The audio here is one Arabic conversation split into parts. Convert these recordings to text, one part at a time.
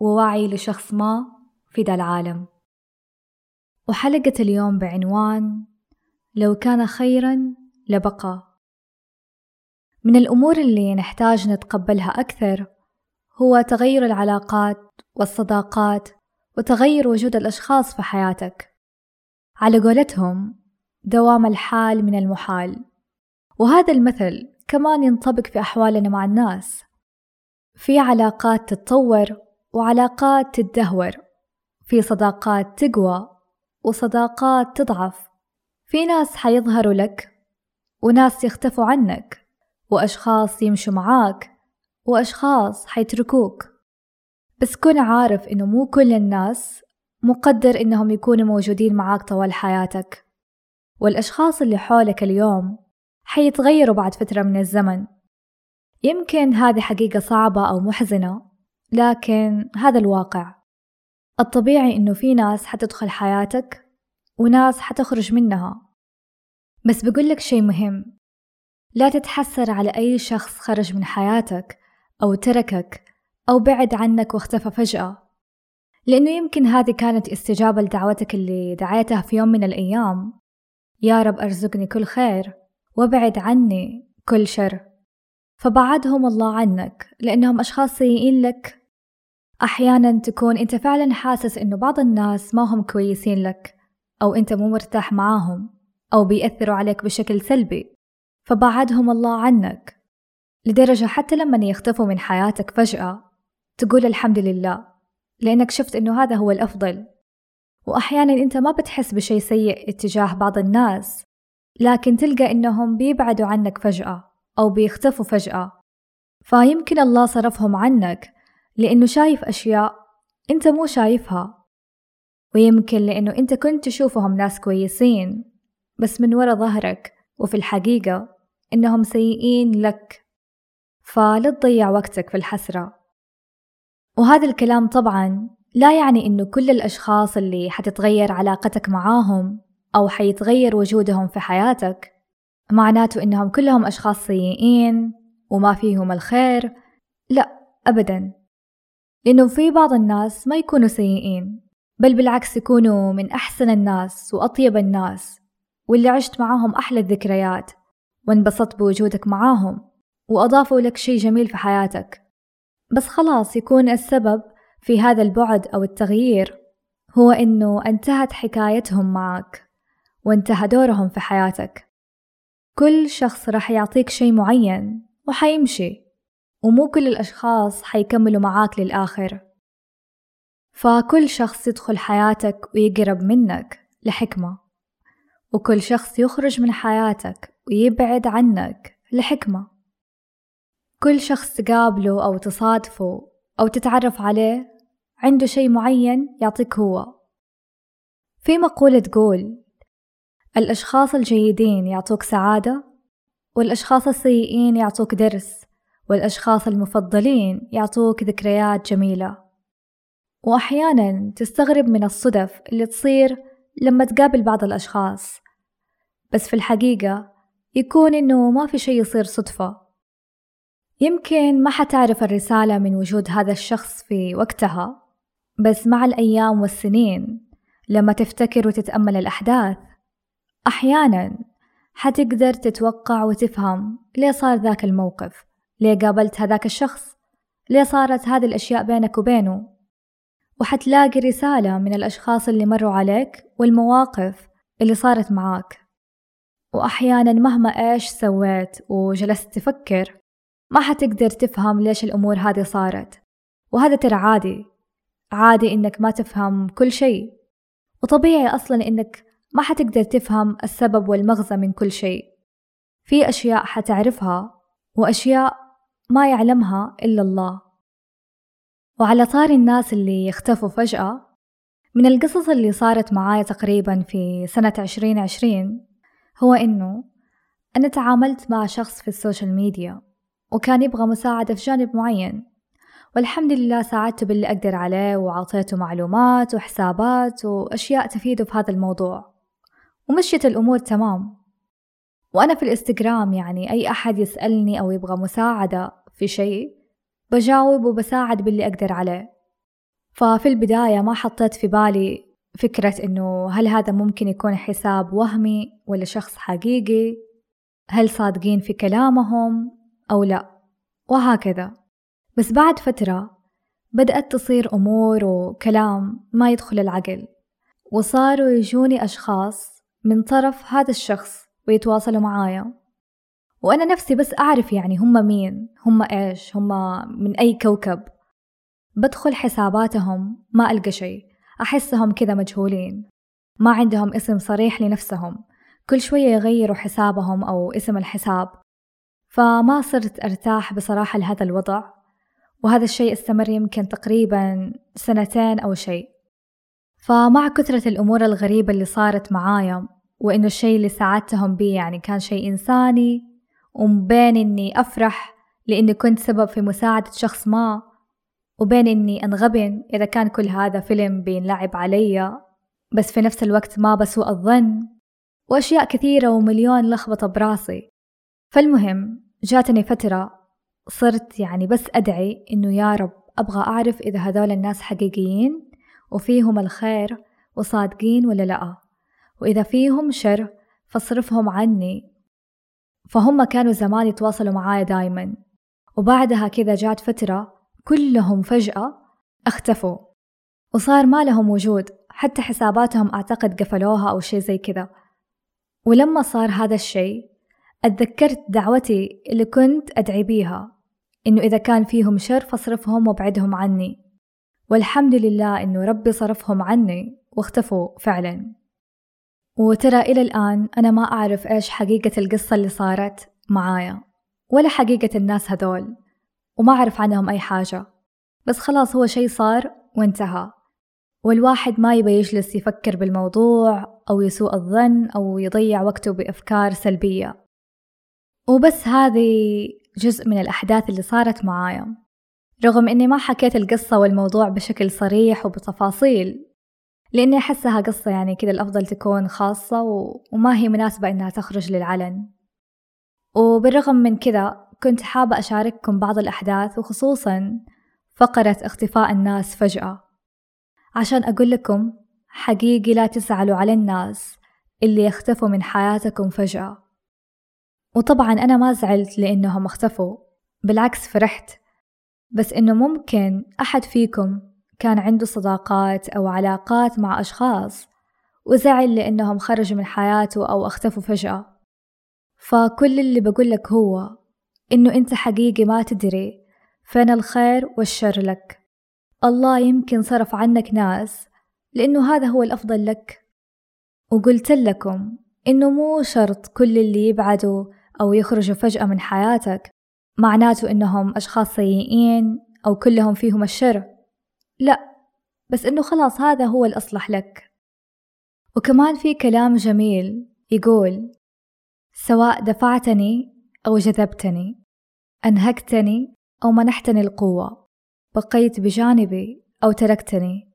ووعي لشخص ما في ذا العالم. وحلقة اليوم بعنوان لو كان خيرا لبقى. من الأمور اللي نحتاج نتقبلها أكثر هو تغير العلاقات والصداقات وتغير وجود الأشخاص في حياتك. على قولتهم دوام الحال من المحال. وهذا المثل كمان ينطبق في أحوالنا مع الناس. في علاقات تتطور وعلاقات تتدهور في صداقات تقوى وصداقات تضعف. في ناس حيظهروا لك وناس يختفوا عنك وأشخاص يمشوا معاك وأشخاص حيتركوك. بس كن عارف إنه مو كل الناس مقدر إنهم يكونوا موجودين معاك طوال حياتك. والأشخاص اللي حولك اليوم حيتغيروا بعد فترة من الزمن. يمكن هذه حقيقة صعبة أو محزنة لكن هذا الواقع. الطبيعي إنه في ناس حتدخل حياتك وناس حتخرج منها. بس بقولك شي مهم. لا تتحسر على أي شخص خرج من حياتك أو تركك أو بعد عنك واختفى فجأة. لأنه يمكن هذه كانت استجابة لدعوتك اللي دعيتها في يوم من الأيام. يا رب أرزقني كل خير وابعد عني كل شر. فبعدهم الله عنك لأنهم أشخاص سيئين لك أحيانا تكون أنت فعلا حاسس إنه بعض الناس ما هم كويسين لك أو أنت مو مرتاح معاهم أو بيأثروا عليك بشكل سلبي فبعدهم الله عنك. لدرجة حتى لما يختفوا من حياتك فجأة تقول الحمد لله لأنك شفت إنه هذا هو الأفضل. وأحيانا أنت ما بتحس بشي سيء اتجاه بعض الناس لكن تلقى إنهم بيبعدوا عنك فجأة أو بيختفوا فجأة. فيمكن الله صرفهم عنك لأنه شايف أشياء أنت مو شايفها ويمكن لأنه أنت كنت تشوفهم ناس كويسين بس من ورا ظهرك وفي الحقيقة إنهم سيئين لك فلا تضيع وقتك في الحسرة. وهذا الكلام طبعا لا يعني إنه كل الأشخاص اللي حتتغير علاقتك معاهم أو حيتغير وجودهم في حياتك معناته إنهم كلهم أشخاص سيئين وما فيهم الخير لا أبدا. لأنه في بعض الناس ما يكونوا سيئين بل بالعكس يكونوا من أحسن الناس وأطيب الناس واللي عشت معاهم أحلى الذكريات وانبسطت بوجودك معاهم وأضافوا لك شي جميل في حياتك. بس خلاص يكون السبب في هذا البعد أو التغيير هو إنه انتهت حكايتهم معك وانتهى دورهم في حياتك. كل شخص راح يعطيك شي معين وحيمشي. ومو كل الأشخاص حيكملوا معاك للآخر. فكل شخص يدخل حياتك ويقرب منك لحكمة وكل شخص يخرج من حياتك ويبعد عنك لحكمة. كل شخص تقابله أو تصادفه أو تتعرف عليه عنده شي معين يعطيك هو. في مقولة تقول الأشخاص الجيدين يعطوك سعادة والأشخاص السيئين يعطوك درس. والأشخاص المفضلين يعطوك ذكريات جميلة. وأحيانا تستغرب من الصدف اللي تصير لما تقابل بعض الأشخاص. بس في الحقيقة يكون إنه ما في شي يصير صدفة. يمكن ما حتعرف الرسالة من وجود هذا الشخص في وقتها بس مع الأيام والسنين لما تفتكر وتتأمل الأحداث أحيانا حتقدر تتوقع وتفهم ليه صار ذاك الموقف. ليه قابلت هذاك الشخص؟ ليه صارت هذه الأشياء بينك وبينه؟ وحتلاقي رسالة من الأشخاص اللي مروا عليك والمواقف اللي صارت معاك. وأحيانا مهما إيش سويت وجلست تفكر ما حتقدر تفهم ليش الأمور هذه صارت. وهذا ترى عادي. عادي إنك ما تفهم كل شيء. وطبيعي أصلا إنك ما حتقدر تفهم السبب والمغزى من كل شيء. في أشياء حتعرفها وأشياء ما يعلمها إلا الله. وعلى طار الناس اللي يختفوا فجأة من القصص اللي صارت معايا تقريبا في سنة عشرين عشرين هو إنه أنا تعاملت مع شخص في السوشيال ميديا وكان يبغى مساعدة في جانب معين. والحمد لله ساعدته باللي أقدر عليه وعطيته معلومات وحسابات وأشياء تفيده في هذا الموضوع. ومشيت الأمور تمام. وأنا في الإنستغرام يعني أي أحد يسألني أو يبغى مساعدة في شيء؟ بجاوب وبساعد باللي أقدر عليه. ففي البداية ما حطيت في بالي فكرة إنه هل هذا ممكن يكون حساب وهمي ولا شخص حقيقي؟ هل صادقين في كلامهم أو لا؟ وهكذا. بس بعد فترة بدأت تصير أمور وكلام ما يدخل العقل وصاروا يجوني أشخاص من طرف هذا الشخص ويتواصلوا معايا. وأنا نفسي بس أعرف يعني هم مين هم إيش هم من أي كوكب. بدخل حساباتهم ما ألقى شيء. أحسهم كذا مجهولين. ما عندهم اسم صريح لنفسهم. كل شوية يغيروا حسابهم أو اسم الحساب. فما صرت أرتاح بصراحة لهذا الوضع. وهذا الشيء استمر يمكن تقريبا سنتين أو شيء. فمع كثرة الأمور الغريبة اللي صارت معايا وإنه الشيء اللي ساعدتهم بيه يعني كان شيء إنساني وبين إني أفرح لإني كنت سبب في مساعدة شخص ما وبين إني أنغبن إذا كان كل هذا فيلم بينلعب علي بس في نفس الوقت ما بسوء الظن وأشياء كثيرة ومليون لخبطة براسي. فالمهم جاتني فترة صرت يعني بس أدعي إنه يا رب أبغى أعرف إذا هذول الناس حقيقيين وفيهم الخير وصادقين ولا لأ. وإذا فيهم شر فاصرفهم عني. فهم كانوا زمان يتواصلوا معايا دايما. وبعدها كذا جات فترة كلهم فجأة اختفوا. وصار ما لهم وجود حتى حساباتهم أعتقد قفلوها أو شي زي كذا. ولما صار هذا الشيء أتذكرت دعوتي اللي كنت أدعي بيها إنه إذا كان فيهم شر فاصرفهم وابعدهم عني. والحمد لله إنه ربي صرفهم عني واختفوا فعلا. وترى إلى الآن أنا ما أعرف إيش حقيقة القصة اللي صارت معايا ولا حقيقة الناس هذول وما أعرف عنهم أي حاجة. بس خلاص هو شي صار وانتهى. والواحد ما يبي يجلس يفكر بالموضوع أو يسوء الظن أو يضيع وقته بأفكار سلبية. وبس هذه جزء من الأحداث اللي صارت معايا. رغم إني ما حكيت القصة والموضوع بشكل صريح وبتفاصيل لأني أحسها قصة يعني كذا الأفضل تكون خاصة وما هي مناسبة إنها تخرج للعلن. وبالرغم من كذا كنت حابة أشارككم بعض الأحداث وخصوصا فقرة اختفاء الناس فجأة. عشان أقول لكم حقيقي لا تزعلوا على الناس اللي يختفوا من حياتكم فجأة. وطبعا أنا ما زعلت لأنهم اختفوا بالعكس فرحت. بس إنه ممكن أحد فيكم كان عنده صداقات أو علاقات مع أشخاص وزعل لأنهم خرجوا من حياته أو اختفوا فجأة. فكل اللي بقولك هو إنه أنت حقيقي ما تدري فين الخير والشر لك. الله يمكن صرف عنك ناس لأنه هذا هو الأفضل لك. وقلت لكم إنه مو شرط كل اللي يبعدوا أو يخرجوا فجأة من حياتك معناته إنهم أشخاص سيئين أو كلهم فيهم الشر. لا بس إنه خلاص هذا هو الأصلح لك. وكمان في كلام جميل يقول سواء دفعتني أو جذبتني أنهكتني أو منحتني القوة بقيت بجانبي أو تركتني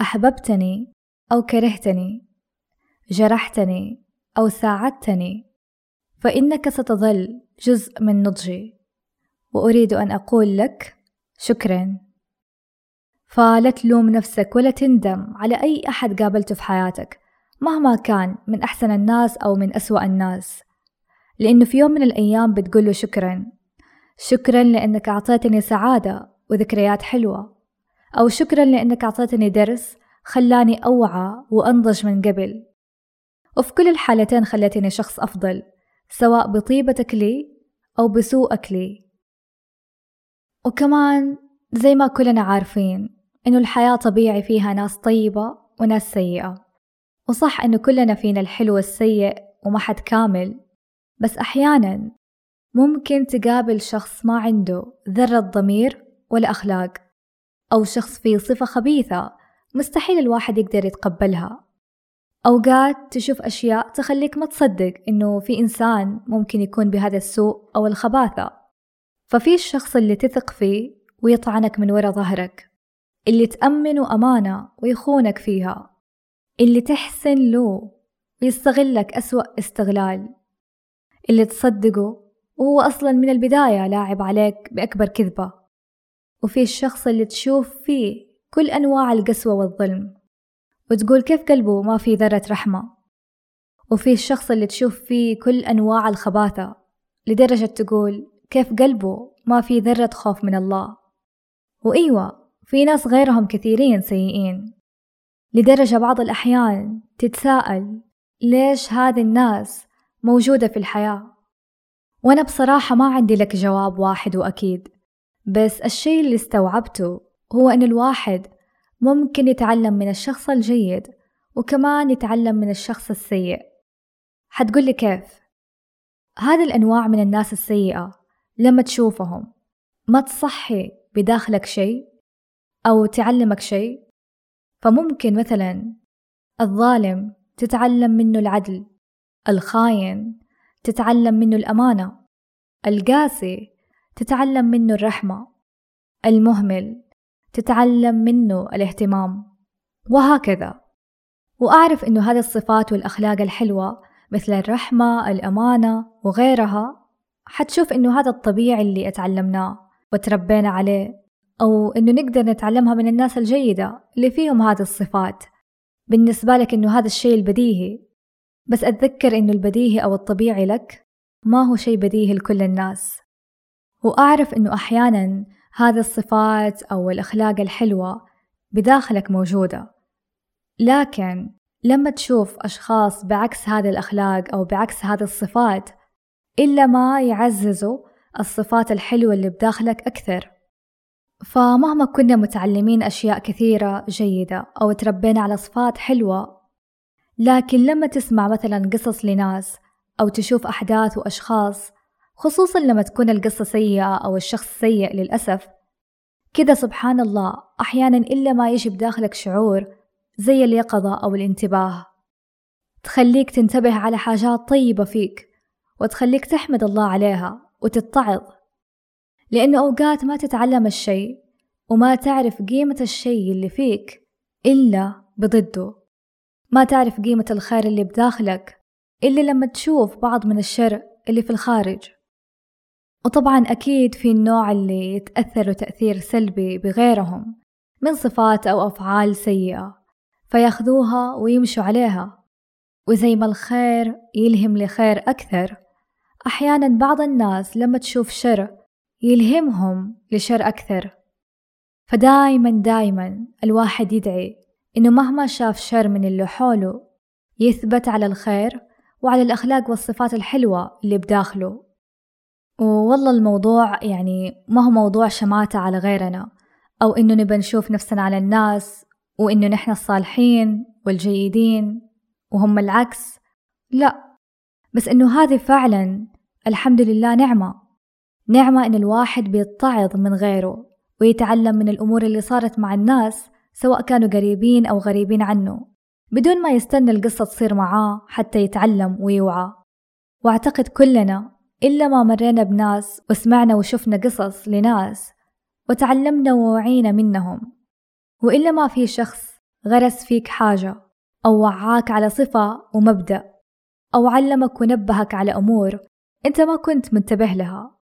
أحببتني أو كرهتني جرحتني أو ساعدتني فإنك ستظل جزء من نضجي. وأريد أن أقول لك شكرا. فلا تلوم نفسك ولا تندم على أي أحد قابلته في حياتك مهما كان من أحسن الناس أو من أسوأ الناس. لأنه في يوم من الأيام بتقوله شكرا شكرا لأنك أعطيتني سعادة وذكريات حلوة أو شكرا لأنك أعطيتني درس خلاني أوعى وأنضج من قبل. وفي كل الحالتين خلتني شخص أفضل سواء بطيبتك لي أو بسوءك لي. وكمان زي ما كلنا عارفين إنه الحياة طبيعي فيها ناس طيبة وناس سيئة. وصح إنه كلنا فينا الحلو والسيء وما حد كامل بس أحيانا ممكن تقابل شخص ما عنده ذرة ضمير ولا أخلاق أو شخص فيه صفة خبيثة مستحيل الواحد يقدر يتقبلها. أوقات تشوف أشياء تخليك ما تصدق إنه في إنسان ممكن يكون بهذا السوء أو الخباثة. ففي الشخص اللي تثق فيه ويطعنك من وراء ظهرك. اللي تأمنه أمانة ويخونك فيها. اللي تحسن له ويستغلك أسوأ استغلال. اللي تصدقه وهو أصلا من البداية لاعب عليك بأكبر كذبة. وفي الشخص اللي تشوف فيه كل أنواع القسوة والظلم. وتقول كيف قلبه ما في ذرة رحمة. وفي الشخص اللي تشوف فيه كل أنواع الخباثة لدرجة تقول كيف قلبه ما في ذرة خوف من الله. وإيوة في ناس غيرهم كثيرين سيئين. لدرجة بعض الأحيان تتساءل ليش هذه الناس موجودة في الحياة؟ وأنا بصراحة ما عندي لك جواب واحد وأكيد بس الشيء اللي استوعبته هو أن الواحد ممكن يتعلم من الشخص الجيد وكمان يتعلم من الشخص السيء. حتقولي كيف؟ هذه الأنواع من الناس السيئة لما تشوفهم ما تصحي بداخلك شيء؟ أو تعلمك شيء فممكن مثلا الظالم تتعلم منه العدل الخاين تتعلم منه الأمانة القاسي تتعلم منه الرحمة المهمل تتعلم منه الاهتمام وهكذا. وأعرف إنه هذه الصفات والأخلاق الحلوة مثل الرحمة الأمانة وغيرها حتشوف إنه هذا الطبيعي اللي أتعلمناه وتربينا عليه. أو إنه نقدر نتعلمها من الناس الجيدة اللي فيهم هذه الصفات. بالنسبة لك إنه هذا الشيء البديهي. بس أتذكر إنه البديهي أو الطبيعي لك ما هو شيء بديهي لكل الناس. وأعرف إنه أحيانا هذه الصفات أو الأخلاق الحلوة بداخلك موجودة. لكن لما تشوف أشخاص بعكس هذه الأخلاق أو بعكس هذه الصفات إلا ما يعززوا الصفات الحلوة اللي بداخلك أكثر. فمهما كنا متعلمين أشياء كثيرة جيدة أو تربينا على صفات حلوة لكن لما تسمع مثلا قصص لناس أو تشوف أحداث وأشخاص خصوصا لما تكون القصة سيئة أو الشخص سيء للأسف كذا سبحان الله أحيانا إلا ما يجي بداخلك شعور زي اليقظة أو الانتباه. تخليك تنتبه على حاجات طيبة فيك وتخليك تحمد الله عليها وتتعظ. لأنه أوقات ما تتعلم الشيء وما تعرف قيمة الشيء اللي فيك إلا بضده. ما تعرف قيمة الخير اللي بداخلك إلا لما تشوف بعض من الشر اللي في الخارج. وطبعا أكيد في النوع اللي يتأثروا تأثير سلبي بغيرهم من صفات أو أفعال سيئة فياخذوها ويمشوا عليها. وزي ما الخير يلهم لخير أكثر أحيانا بعض الناس لما تشوف شر يلهمهم لشر أكثر. فدايما دايما الواحد يدعي إنه مهما شاف شر من اللي حوله يثبت على الخير وعلى الأخلاق والصفات الحلوة اللي بداخله. والله الموضوع يعني ما هو موضوع شماتة على غيرنا أو إنه نبى نشوف نفسنا على الناس وإنه نحن الصالحين والجيدين وهم العكس. لا بس إنه هذه فعلا الحمد لله نعمة. نعمة إن الواحد بيتعظ من غيره ويتعلم من الأمور اللي صارت مع الناس سواء كانوا قريبين أو غريبين عنه بدون ما يستنى القصة تصير معاه حتى يتعلم ويوعى. وأعتقد كلنا إلا ما مرينا بناس وسمعنا وشفنا قصص لناس وتعلمنا ووعينا منهم. وإلا ما في شخص غرس فيك حاجة أو وعاك على صفة ومبدأ أو علمك ونبهك على أمور أنت ما كنت منتبه لها.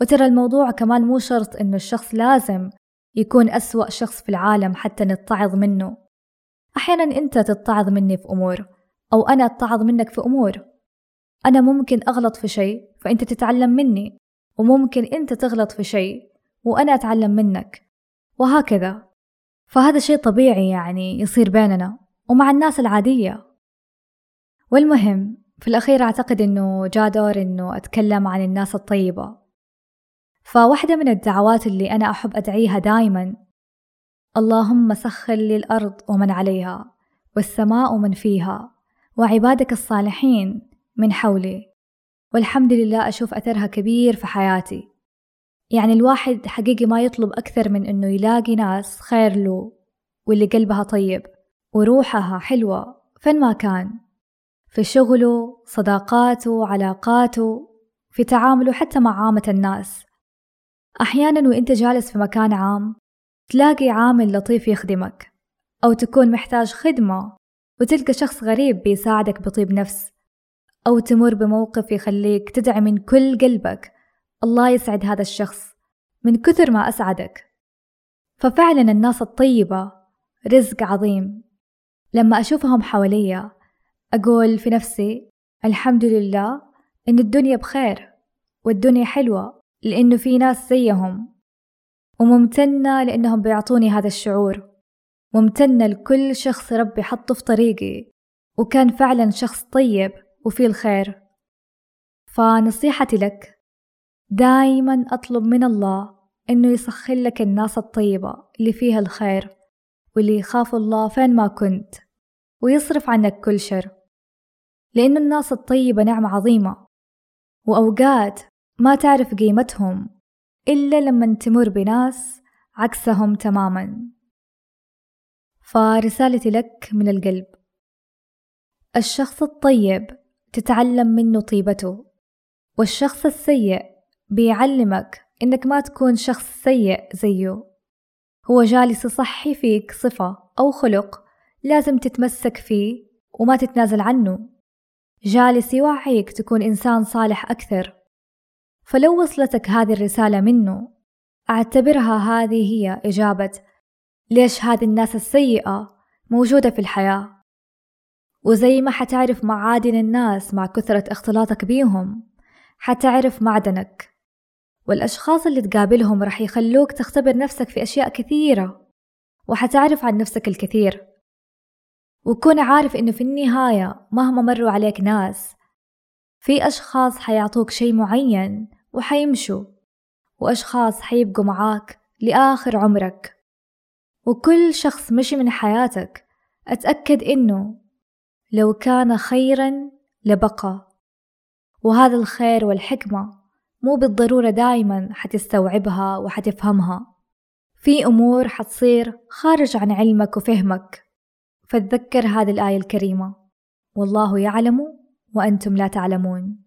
وترى الموضوع كمان مو شرط إنه الشخص لازم يكون أسوأ شخص في العالم حتى نتعظ منه. أحيانا أنت تتعظ مني في أمور أو أنا أتعظ منك في أمور. أنا ممكن أغلط في شيء فأنت تتعلم مني. وممكن أنت تغلط في شيء وأنا أتعلم منك. وهكذا. فهذا شيء طبيعي يعني يصير بيننا ومع الناس العادية. والمهم في الأخير أعتقد أنه جاء دور أنه أتكلم عن الناس الطيبة. فواحدة من الدعوات اللي أنا أحب أدعيها دايما اللهم سخر لي الأرض ومن عليها والسماء ومن فيها وعبادك الصالحين من حولي. والحمد لله أشوف أثرها كبير في حياتي. يعني الواحد حقيقي ما يطلب أكثر من إنه يلاقي ناس خير له واللي قلبها طيب وروحها حلوة فين ما كان. في شغله صداقاته علاقاته في تعامله حتى مع عامة الناس. أحيانا وإنت جالس في مكان عام تلاقي عامل لطيف يخدمك أو تكون محتاج خدمة وتلقى شخص غريب بيساعدك بطيب نفس أو تمر بموقف يخليك تدعي من كل قلبك الله يسعد هذا الشخص من كثر ما أسعدك. ففعلا الناس الطيبة رزق عظيم. لما أشوفهم حواليا أقول في نفسي الحمد لله إن الدنيا بخير والدنيا حلوة. لأنه في ناس زيهم. وممتنة لأنهم بيعطوني هذا الشعور. ممتنة لكل شخص ربي حطه في طريقي. وكان فعلا شخص طيب وفيه الخير. فنصيحتي لك دايما أطلب من الله إنه يسخر لك الناس الطيبة اللي فيها الخير واللي يخافوا الله فين ما كنت. ويصرف عنك كل شر. لأن الناس الطيبة نعمة عظيمة. وأوقات ما تعرف قيمتهم إلا لما تمر بناس عكسهم تماما. فرسالتي لك من القلب. الشخص الطيب تتعلم منه طيبته والشخص السيء بيعلمك إنك ما تكون شخص سيء زيه. هو جالس يصحي فيك صفة أو خلق لازم تتمسك فيه وما تتنازل عنه. جالس يوعيك تكون إنسان صالح أكثر. فلو وصلتك هذه الرسالة منه أعتبرها هذه هي إجابة ليش هذه الناس السيئة موجودة في الحياة. وزي ما حتعرف معادن الناس مع كثرة اختلاطك بيهم حتعرف معدنك. والأشخاص اللي تقابلهم رح يخلوك تختبر نفسك في أشياء كثيرة وحتعرف عن نفسك الكثير. وكون عارف إنه في النهاية مهما مروا عليك ناس في أشخاص حيعطوك شي معين وحيمشوا وأشخاص حيبقوا معاك لآخر عمرك. وكل شخص مشي من حياتك أتأكد إنه لو كان خيرا لبقى. وهذا الخير والحكمة مو بالضرورة دايما حتستوعبها وحتفهمها. في أمور حتصير خارج عن علمك وفهمك. فتذكر هذه الآية الكريمة. والله يعلم وأنتم لا تعلمون.